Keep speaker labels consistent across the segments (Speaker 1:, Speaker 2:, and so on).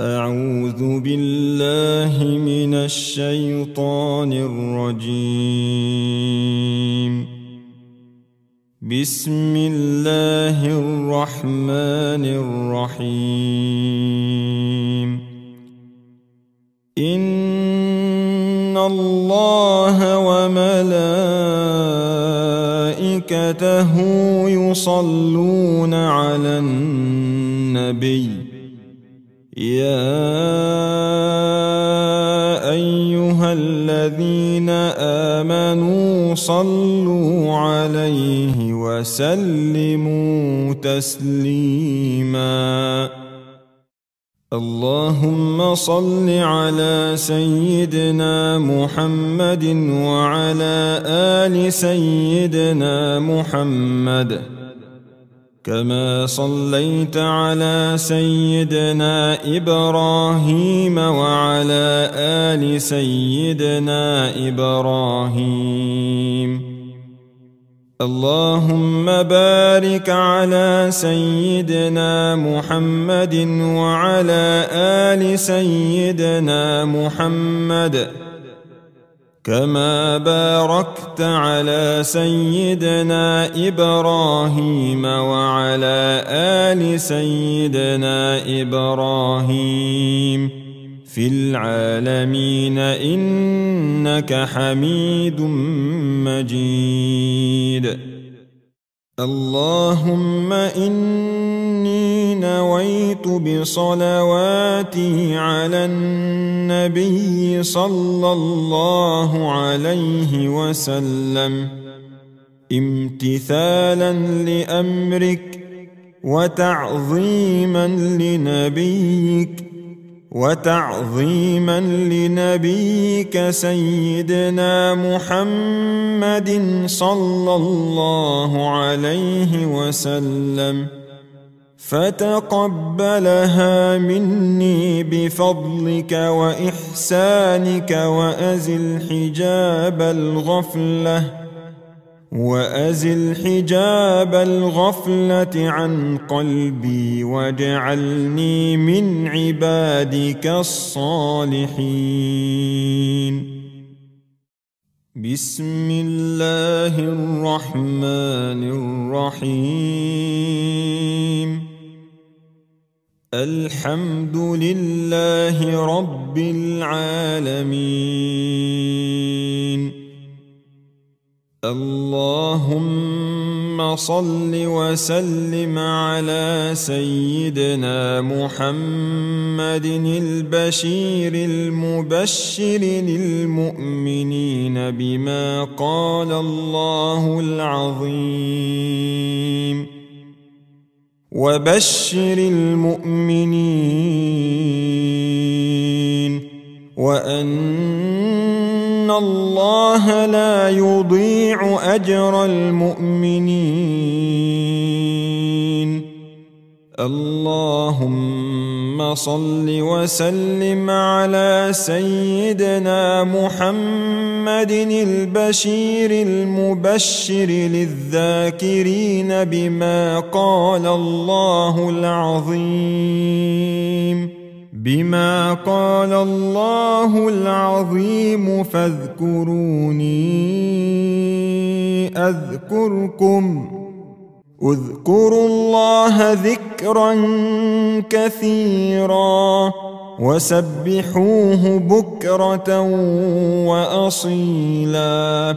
Speaker 1: أعوذ بالله من الشيطان الرجيم. بسم الله الرحمن الرحيم. إن الله وملائكته يصلون على النبي يا ايها الذين امنوا صلوا عليه وسلموا تسليما اللهم صل على سيدنا محمد وعلى ال سيدنا محمد كما صليت على سيدنا إبراهيم وعلى آل سيدنا إبراهيم. اللهم بارك على سيدنا محمد وعلى آل سيدنا محمد. كما باركت على سيدنا إبراهيم وعلى ال سيدنا إبراهيم في العالمين انك حميد مجيد اللهم إني نويت بصلواتي على النبي صلى الله عليه وسلم. امتثالا لأمرك وتعظيما لنبيك. وتعظيما لنبيك سيدنا محمد صلى الله عليه وسلم. فتقبلها مني بفضلك وإحسانك وأزل حجاب الغفلة. وأزل حجاب الغفلة عن قلبي واجعلني من عبادك الصالحين. بسم الله الرحمن الرحيم. الحمد لله رب العالمين. اللهم صل وسلم على سيدنا محمد البشير المبشر للمؤمنين بما قال الله العظيم. وبشر المؤمنين وأن الله لا يضيع اجر المؤمنين. اللهم صل وسلم على سيدنا محمد البشير المبشر للذاكرين بما قال الله العظيم. بما قال الله العظيم فاذكروني أذكركم. اذكروا الله ذكرا كثيرا وسبحوه بكرة وأصيلا.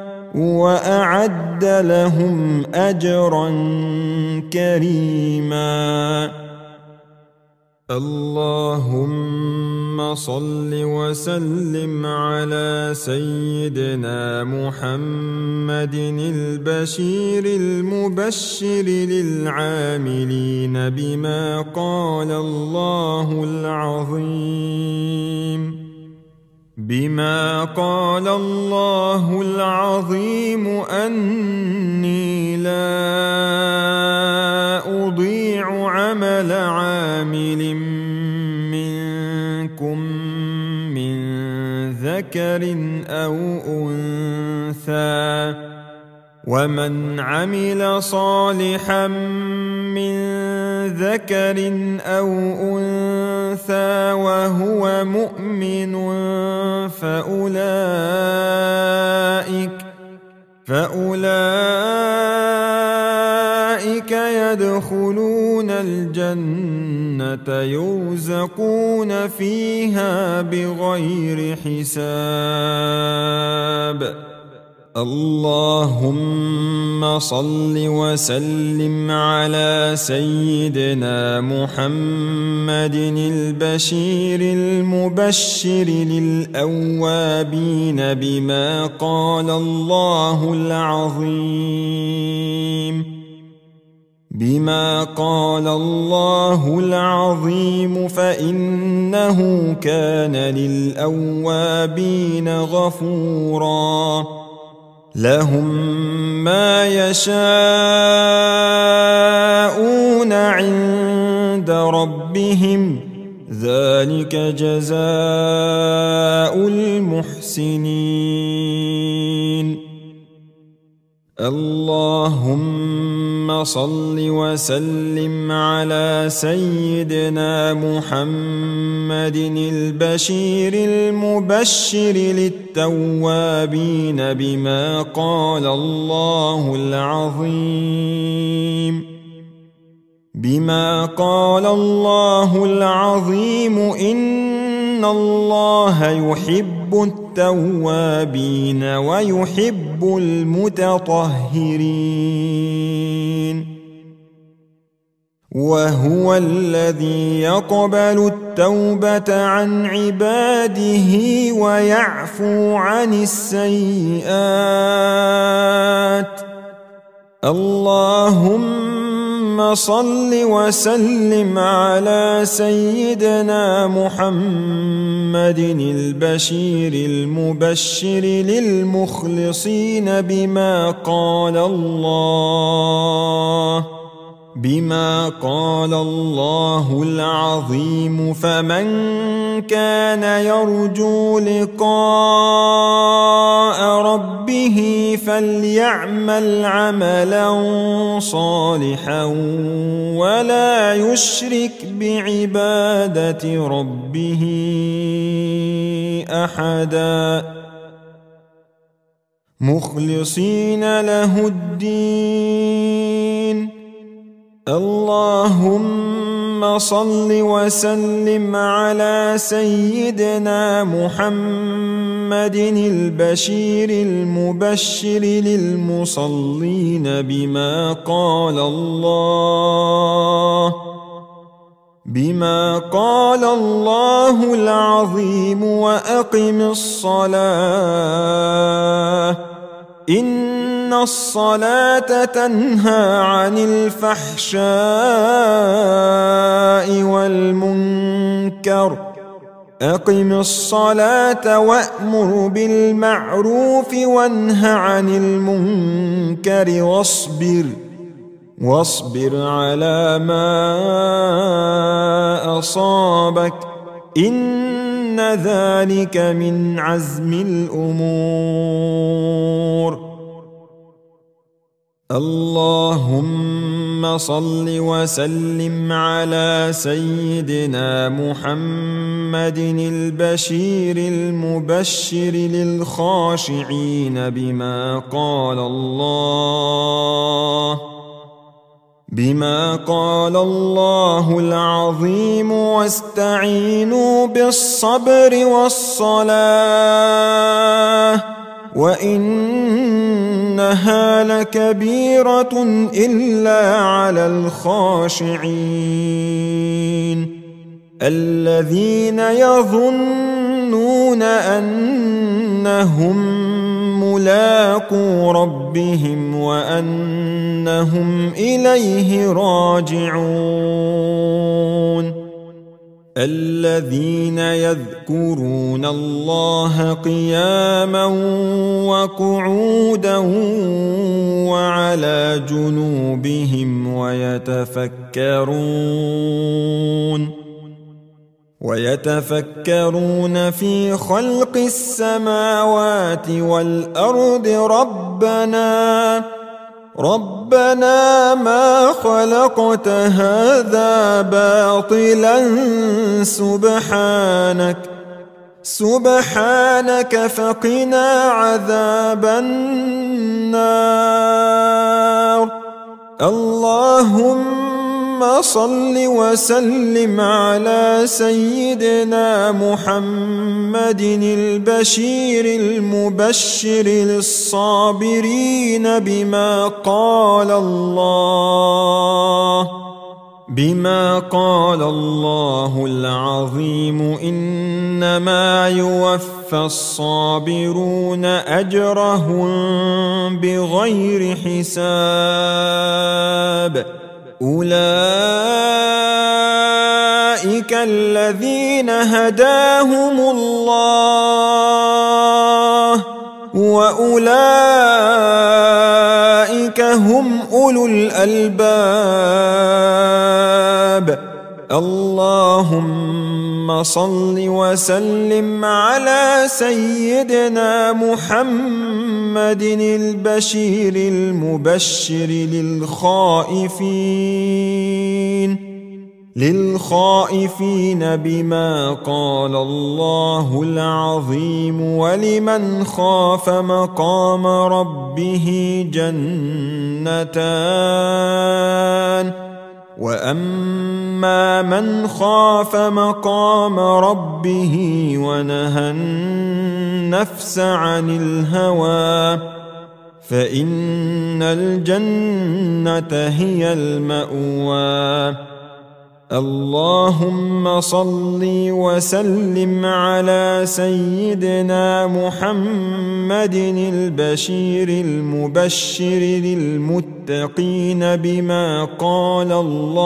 Speaker 1: وأعد لهم أجرا كريما. اللهم صل وسلم على سيدنا محمد البشير المبشر للعاملين بما قال الله العظيم. بما قال الله العظيم أني لا أضيع عمل عامل منكم من ذكر أو أنثى ومن عمل صالحا من ذكر أو أنثى وهو مؤمن فأولئك فأولئك يدخلون الجنة يرزقون فيها بغير حساب. اللهم صل وسلم على سيدنا محمد البشير المبشر للاوابين بما قال الله العظيم. بما قال الله العظيم فإنه كان للأوابين غفوراً. لهم ما يشاءون عند ربهم ذلك جزاء المحسنين اللهم صل وسلم على سيدنا محمد البشير المبشر للتوابين بما قال الله العظيم. بما قال الله العظيم إن الله يحب التوابين ويحب المتطهرين. وهو الذي يقبل التوبة عن عباده ويعفو عن السيئات. اللهم صل وسلم على سيدنا محمد البشير المبشر للمخلصين بما قال الله. بما قال الله العظيم فمن كان يرجو لقاء ربه فليعمل عملا صالحا ولا يشرك بعبادة ربه أحدا. مخلصين له الدين. اللهم صل وسلم على سيدنا محمد البشير المبشر للمصلين بما قال الله بما قال الله العظيم وأقم الصلاة. إن الصلاة تنهى عن الفحشاء والمنكر. أقم الصلاة وأمر بالمعروف وانه عن المنكر واصبر. واصبر على ما أصابك. إن ذلك من عزم الأمور. اللهم صل وسلم على سيدنا محمد البشير المبشر للخاشعين بما قال الله. بما قال الله العظيم واستعينوا بالصبر والصلاة وإنها لكبيرة إلا على الخاشعين الذين يظنون أنهم ملاقو ربهم وانهم اليه راجعون الذين يذكرون الله قياما وقعودا وعلى جنوبهم ويتفكرون ويتفكرون في خلق السماوات والأرض ربنا ربنا ما خلقت هذا باطلا سبحانك سبحانك فقنا عذاب النار. اللهم صل وسلم على سيدنا محمد البشير المبشر للصابرين بما قال الله. بما قال الله العظيم إنما يوفى الصابرون أجرهم بغير حساب. أولئك الذين هداهم الله وأولئك هم أولو الألباب اللهم صل وسلم على سيدنا محمد البشير المبشر للخائفين للخائفين بما قال الله العظيم ولمن خاف مقام ربه جنتان. واما من خاف مقام ربه ونهى النفس عن الهوى فان الجنه هي الماوى اللهم صل وسلم على سيدنا محمد البشير المبشر للمتقين بما قال الله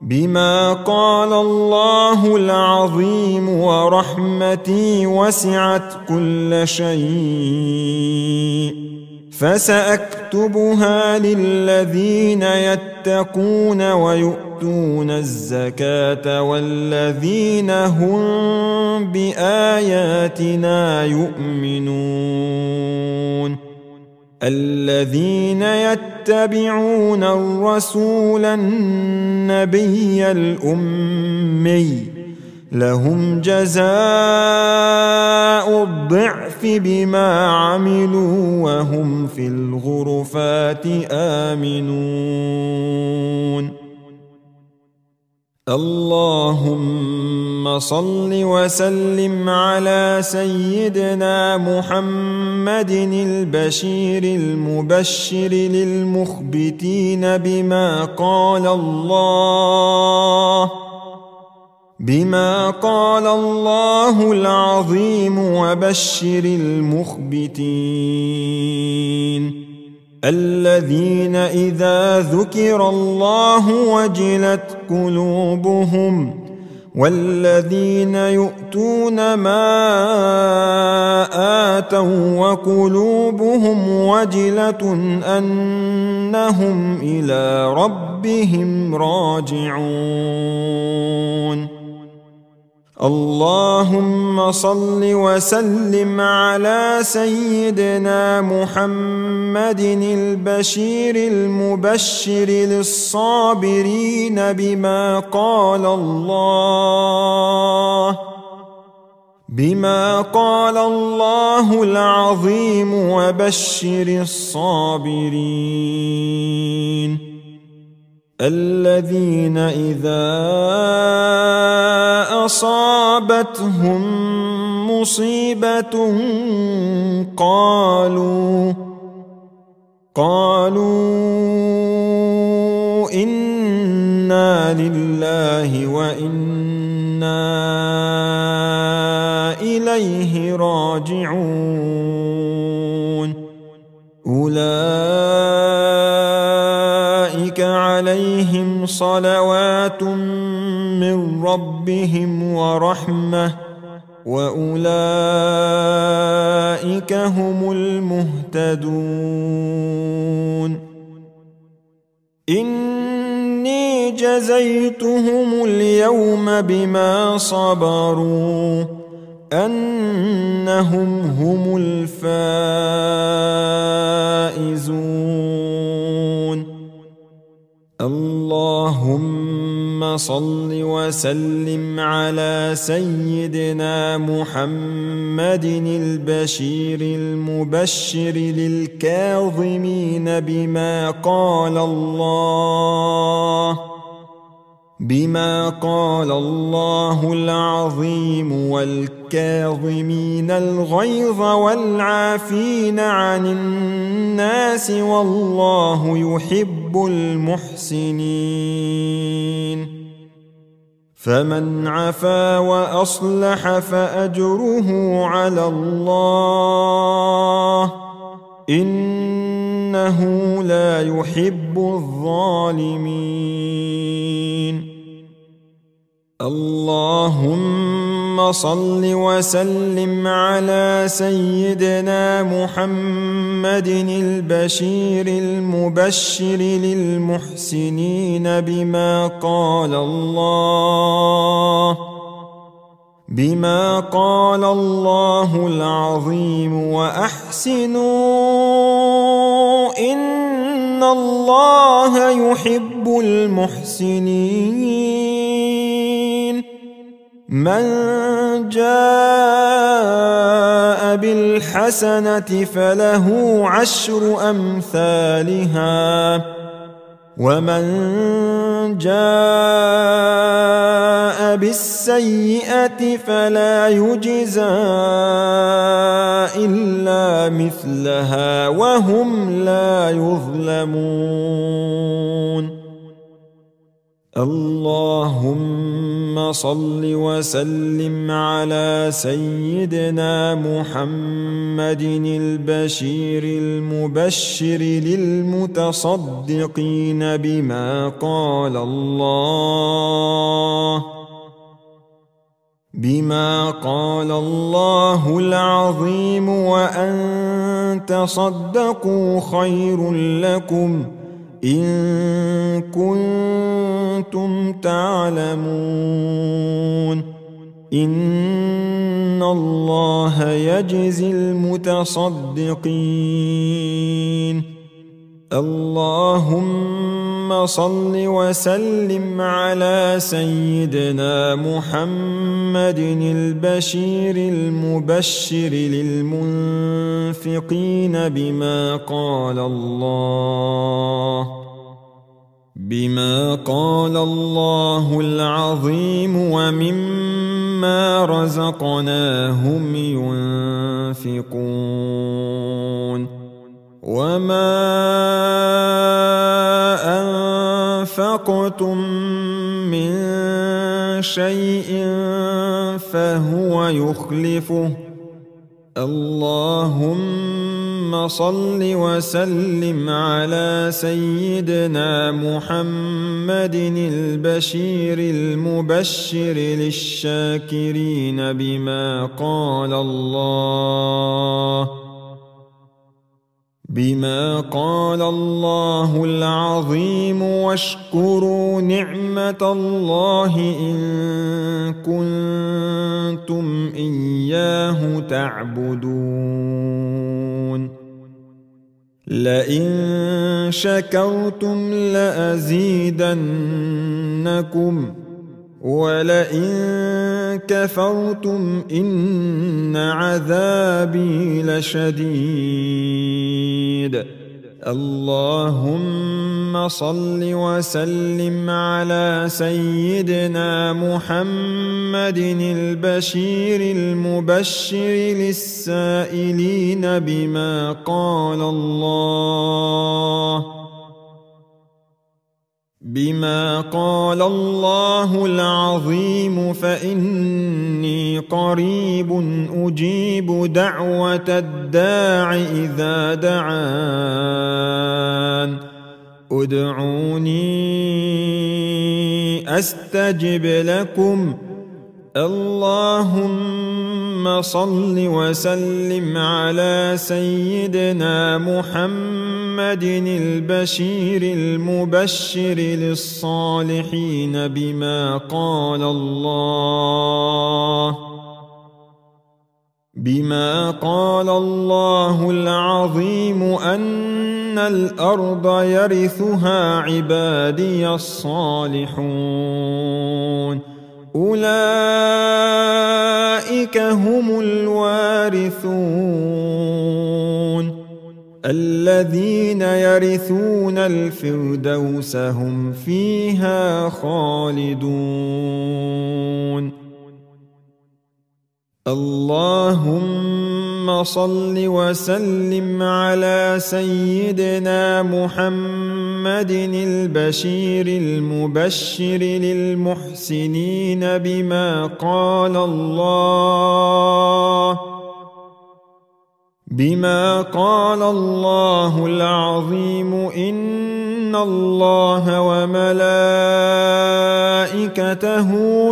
Speaker 1: بما قال الله العظيم ورحمتي وسعت كل شيء. فسأكتبها للذين يتقون ويؤتون الزكاة والذين هم بآياتنا يؤمنون. الذين يتبعون الرسول النبي الأمي لهم جزاء الضعف بما عملوا وهم في الغرفات آمنون. اللهم صل وسلم على سيدنا محمد البشير المبشر للمخبتين بما قال الله. بما قال الله العظيم وبشر المخبتين الذين إذا ذكر الله وجلت قلوبهم والذين يؤتون ما آتوا وقلوبهم وجلة أنهم إلى ربهم راجعون اللهم صل وسلم على سيدنا محمد البشير المبشر للصابرين بما قال الله بما قال الله العظيم وبشر الصابرين. الذين إذا أصابتهم مصيبة قالوا قالوا إنا لله وإنا إليه راجعون. صلوات من ربهم ورحمة وأولئك هم المهتدون. إني جزيتهم اليوم بما صبروا أنهم هم الفائزون. اللهم صل وسلم على سيدنا محمد البشير المبشر للكاظمين بما قال الله بما قال الله العظيم والكاظمين الغيظ والعافين عن الناس والله يحب المحسنين. فمن عفا وأصلح فأجره على الله. إنه لا يحب الظالمين. اللهم صل وسلم على سيدنا محمد البشير المبشر للمحسنين بما قال الله بما قال الله العظيم وأحسنوا إن الله يحب المحسنين. من جاء بالحسنة فله عشر أمثالها. ومن جاء بالسيئة فلا يجزى إلا مثلها وهم لا يظلمون. اللهم صل وسلم على سيدنا محمد البشير المبشر للمتصدقين بما قال الله. بما قال الله العظيم وأن تصدقوا خير لكم إن كنتم تعلمون إن الله يجزي المتصدقين اللهم صل وسلم على سيدنا محمد البشير المبشر للمنفقين بما قال الله بما قال الله العظيم ومما رزقناهم ينفقون وما أنفقتم من شيء فهو يخلفه. اللهم صل وسلم على سيدنا محمد البشير المبشر للشاكرين بما قال الله. بما قال الله العظيم واشكروا نعمة الله إن كنتم إياه تعبدون. لئن شكرتم لأزيدنكم ولئن كفرتم ان عذابي لشديد اللهم صل وسلم على سيدنا محمد البشير المبشر للسائلين بما قال الله بما قال الله العظيم فاني قريب أجيب دعوه الداع اذا دعان. ادعوني استجب لكم اللهم صل وسلم على سيدنا محمد البشير المبشر للصالحين بما قال الله بما قال الله العظيم أن الأرض يرثها عبادي الصالحون أولئك هم الوارثون. الذين يرثون الفردوس هم فيها خالدون. اللهم صل وسلم على سيدنا محمد البشير المبشر للمحسنين بما قال الله بما قال الله العظيم إن الله وملائكته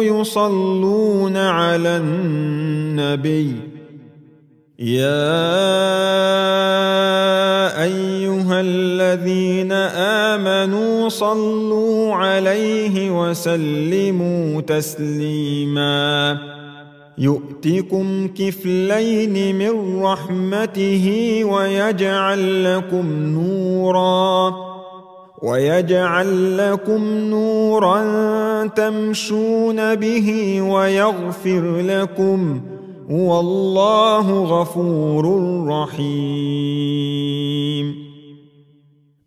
Speaker 1: يصلون على النبي يا أيها الذين آمنوا صلوا عليه وسلموا تسليماً. يؤتكم كفلين من رحمته ويجعل لكم نورا ويجعل لكم نورا تمشون به ويغفر لكم والله غفور رحيم.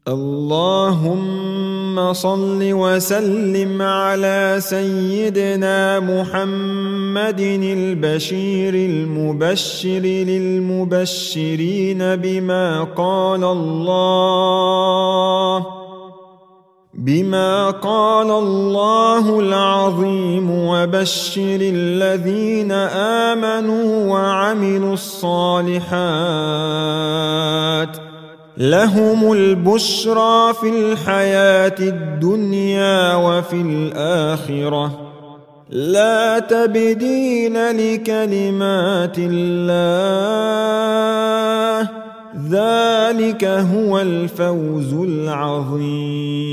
Speaker 1: اللهم صل وسلم على سيدنا محمد البشير المبشر للمبشرين بما قال الله. بما قال الله العظيم وبشر الذين آمنوا وعملوا الصالحات لهم البشرى في الحياة الدنيا وفي الآخرة. لا تبدين لكلمات الله. ذلك هو الفوز العظيم.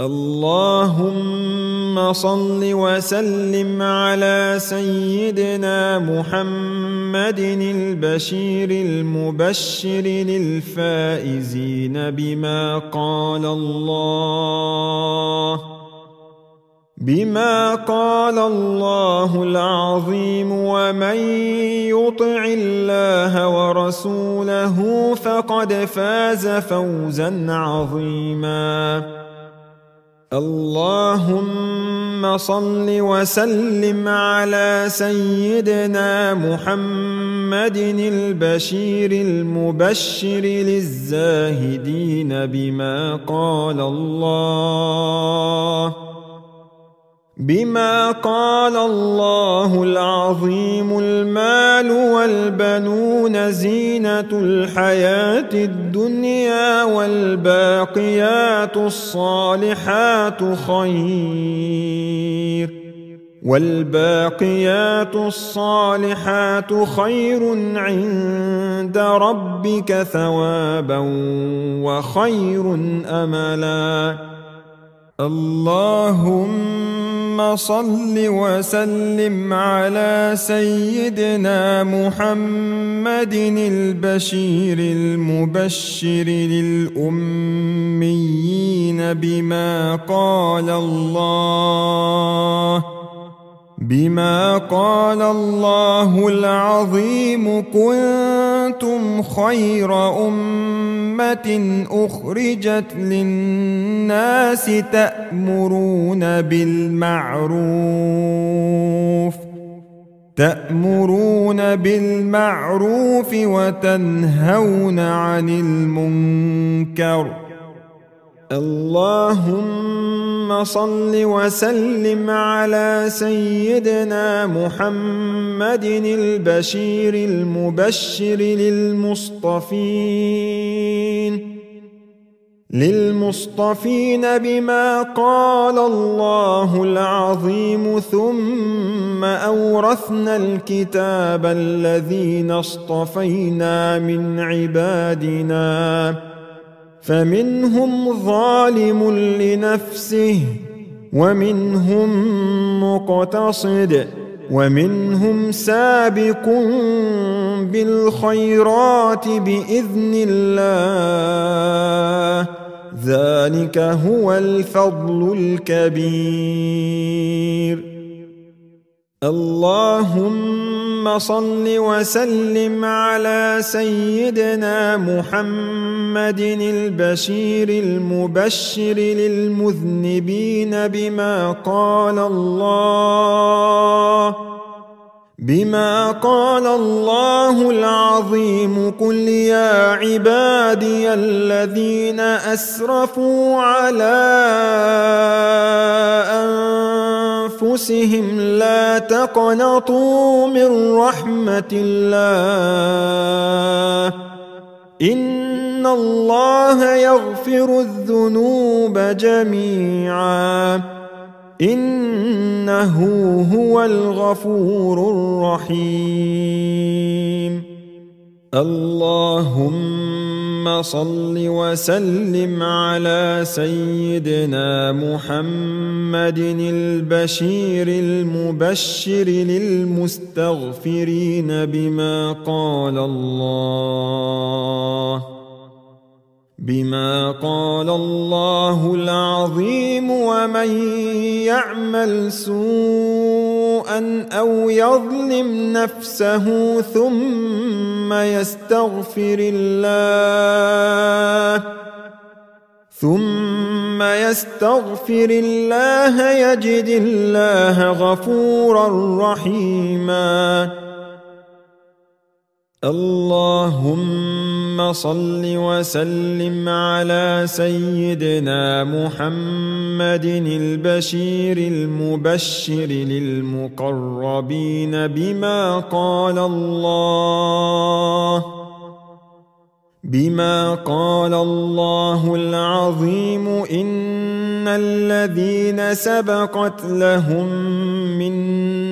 Speaker 1: اللهم صل وسلم على سيدنا محمد البشير المبشر للفائزين بما قال الله. بما قال الله العظيم ومن يطع الله ورسوله فقد فاز فوزا عظيما اللهم صل وسلم على سيدنا محمد البشير المبشر للزاهدين بما قال الله بما قال الله العظيم المال والبنون زينة الحياة الدنيا والباقيات الصالحات خير والباقيات الصالحات خير عند ربك ثوابا وخير أملا اللهم صل وسلم على سيدنا محمد البشير المبشر للأميين بما قال الله بما قال الله العظيم كنتم خير أمة أخرجت للناس تأمرون بالمعروف تأمرون بالمعروف وتنهون عن المنكر اللهم صل وسلم على سيدنا محمد البشير المبشر للمصطفين. للمصطفين بما قال الله العظيم. ثم أورثنا الكتاب الذين اصطفينا من عبادنا. فمنهم ظالم لنفسه ومنهم مقتصد ومنهم سابق بالخيرات بإذن الله. ذلك هو الفضل الكبير. اللهم صل وسلم على سيدنا محمد البشير المبشر للمذنبين بما قال الله. بما قال الله العظيم قل يا عبادي الذين أسرفوا على أنفسهم لا تقنطوا من رحمة الله إن الله يغفر الذنوب جميعا إنه هو الغفور الرحيم. اللهم صل وسلم على سيدنا محمد البشير المبشر للمستغفرين بما قال الله. بما قال الله العظيم ومن يعمل سوءا أو يظلم نفسه ثم يستغفر الله ثم يستغفر الله يجد الله غفورا رحيما اللهم صل وسلم على سيدنا محمد البشير المبشر للمقربين بما قال الله بما قال الله العظيم إن الذين سبقت لهم منا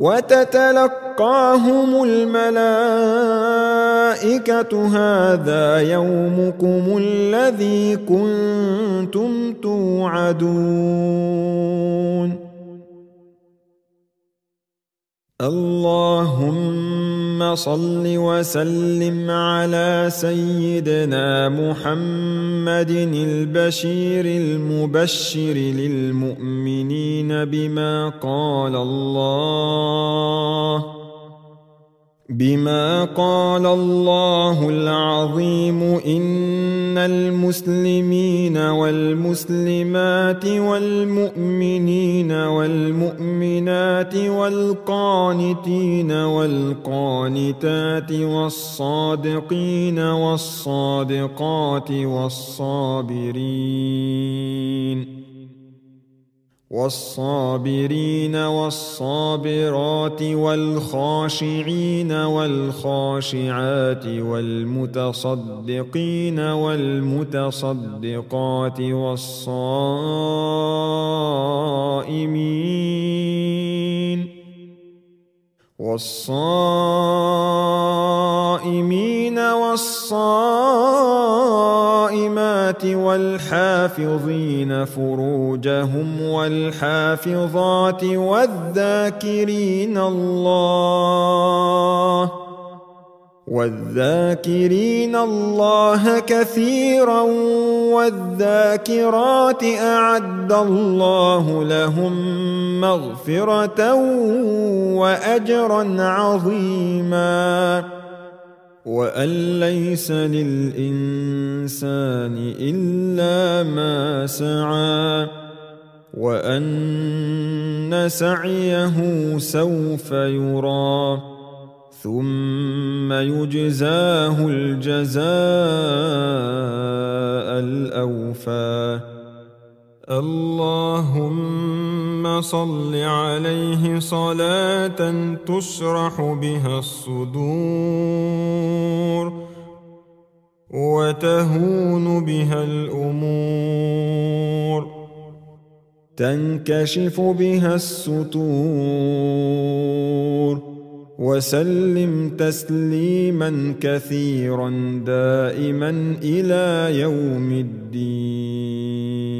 Speaker 1: وتتلقاهم الملائكة هذا يومكم الذي كنتم توعدون. اللهم صل وسلم على سيدنا محمد البشير المبشر للمؤمنين بما قال الله. بما قال الله العظيم إن المسلمين والمسلمات والمؤمنين والمؤمنات والقانتين والقانتات والصادقين والصادقات والصابرين والصابرين والصابرات والخاشعين والخاشعات والمتصدقين والمتصدقات والصائمين والصائمين والصائمات والحافظين فروجهم والحافظات والذاكرين الله والذاكرين الله كثيرا والذاكرات أعد الله لهم مغفرة وأجرا عظيما وأن ليس للإنسان إلا ما سعى وأن سعيه سوف يرى ثم يجزاه الجزاء الأوفى اللهم صل عليه صلاة تشرح بها الصدور وتهون بها الأمور تنكشف بها الستور وسلم تسليما كثيرا دائما إلى يوم الدين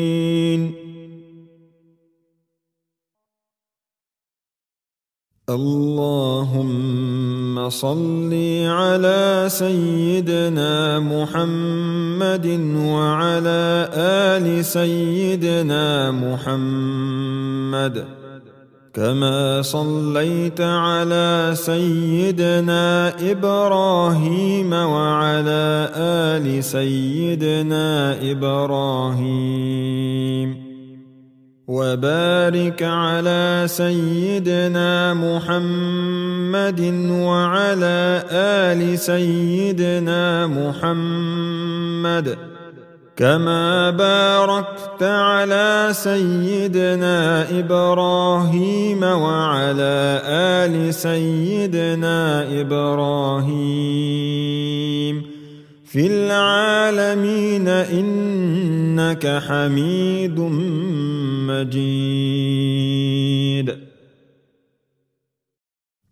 Speaker 1: اللهم صل على سيدنا محمد وعلى آل سيدنا محمد. كما صليت على سيدنا إبراهيم وعلى آل سيدنا إبراهيم. وبارك على سيدنا محمد وعلى آل سيدنا محمد كما باركت على سيدنا إبراهيم وعلى آل سيدنا إبراهيم. في العالمين إنك حميد مجيد.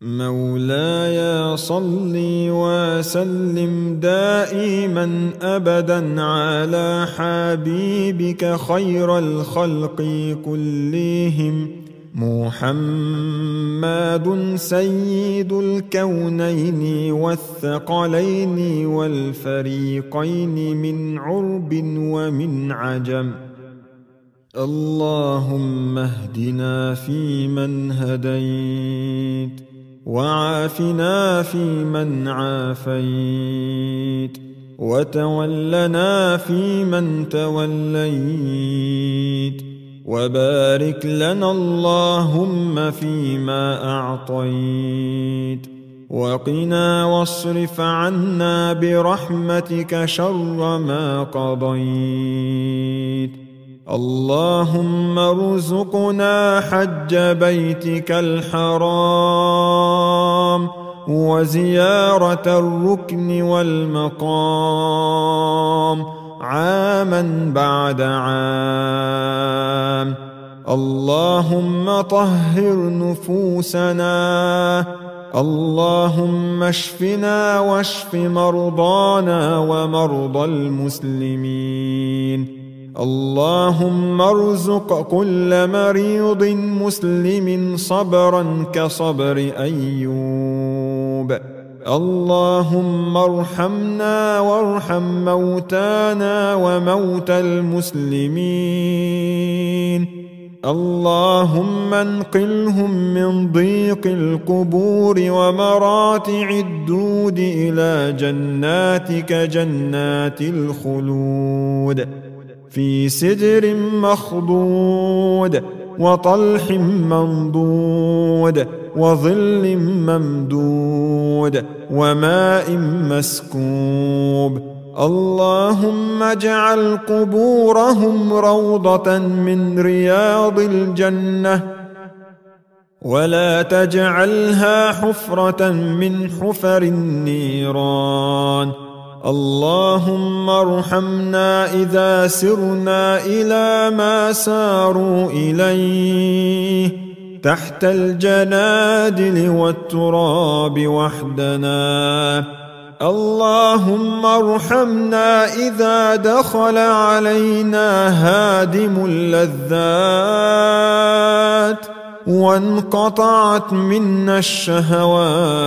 Speaker 1: مولاي صل وسلم دائما ابدا على حبيبك خير الخلق كلهم. محمد سيد الكونين والثقلين والفريقين من عرب ومن عجم. اللهم اهدنا فيمن هديت وعافنا فيمن عافيت وتولنا فيمن توليت. وبارك لنا اللهم فيما أعطيت. وقنا واصرف عنا برحمتك شر ما قضيت. اللهم ارزقنا حج بيتك الحرام وزيارة الركن والمقام. عاما بعد عام. اللهم طهر نفوسنا. اللهم اشفنا واشف مرضانا ومرضى المسلمين. اللهم ارزق كل مريض مسلم صبرا كصبر أيوب. اللهم ارحمنا وارحم موتانا وموتى المسلمين. اللهم انقلهم من ضيق القبور ومراتع الدود إلى جناتك جنات الخلود. في سدر مخضود وطلح منضود. وظل ممدود وماء مسكوب. اللهم اجعل قبورهم روضة من رياض الجنة ولا تجعلها حفرة من حفر النيران. اللهم ارحمنا إذا سرنا إلى ما ساروا إليه. تحت الجنادل والتراب وحدنا. اللهم ارحمنا إذا دخل علينا هادم اللذات وانقطعت منا الشهوات.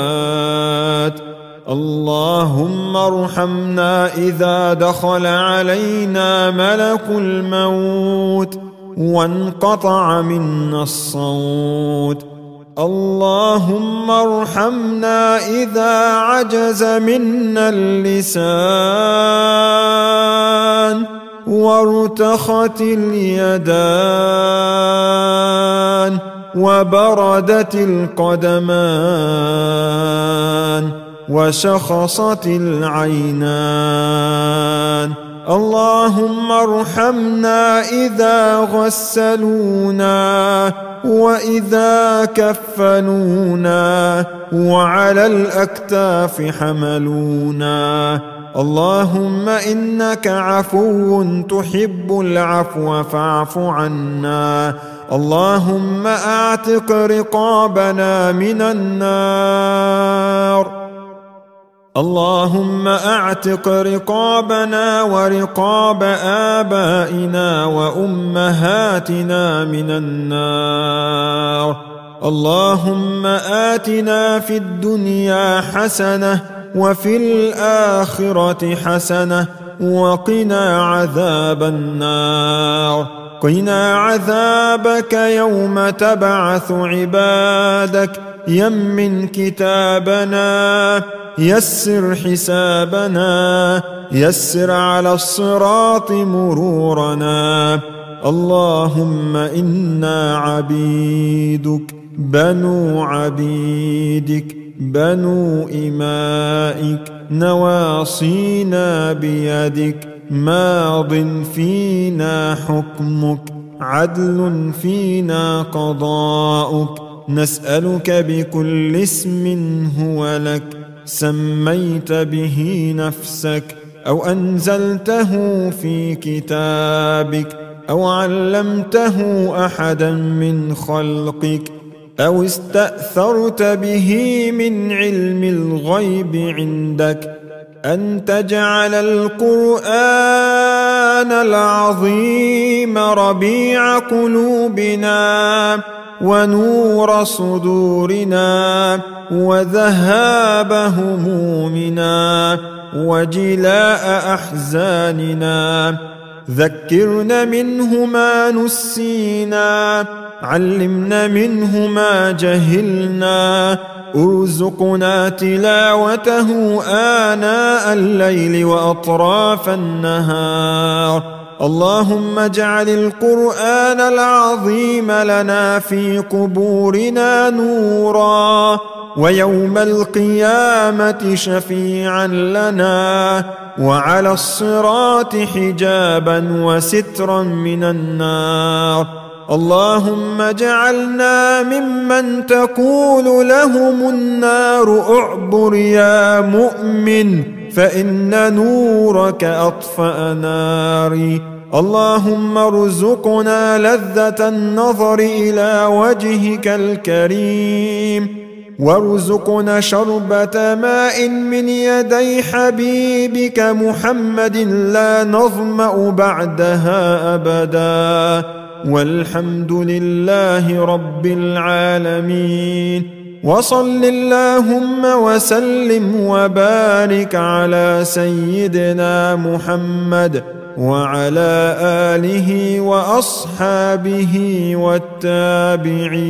Speaker 1: اللهم ارحمنا إذا دخل علينا ملك الموت. وانقطع منا الصوت. اللهم ارحمنا إذا عجز منا اللسان. وارتخت اليدان وبردت القدمان وشخصت العينان. اللهم ارحمنا إذا غسلونا وإذا كفنونا وعلى الأكتاف حملونا. اللهم إنك عفو تحب العفو فاعف عنا. اللهم أعتق رقابنا من النار. اللهم أعتق رقابنا ورقاب آبائنا وأمهاتنا من النار. اللهم آتنا في الدنيا حسنة وفي الآخرة حسنة وقنا عذاب النار. قنا عذابك يوم تبعث عبادك. يمن كتابنا يسر حسابنا يسر على الصراط مرورنا. اللهم إنا عبيدك بنو عبيدك بنو إمائك نواصينا بيدك. ماض فينا حكمك عدل فينا قضاؤك. نسألك بكل اسم هو لك سميت به نفسك أو أنزلته في كتابك أو علمته أحدا من خلقك أو استأثرت به من علم الغيب عندك أن تجعل القرآن العظيم ربيع قلوبنا. ونور صدورنا وذهاب همومنا وجلاء أحزاننا. ذكرنا منه ما نسينا علمنا منه ما جهلنا. أرزقنا تلاوته آناء الليل وأطراف النهار. اللهم اجعل القرآن العظيم لنا في قبورنا نورا ويوم القيامة شفيعا لنا وعلى الصراط حجابا وسترا من النار. اللهم اجعلنا ممن تقول لهم النار اعبر يا مؤمن فإن نورك أطفأ ناري. اللهم ارزقنا لذة النظر إلى وجهك الكريم. وارزقنا شربة ماء من يدي حبيبك محمد لا نظمأ بعدها أبدا. والحمد لله رب العالمين. وصل اللهم وسلم وبارك على سيدنا محمد وعلى آله وأصحابه والتابعين.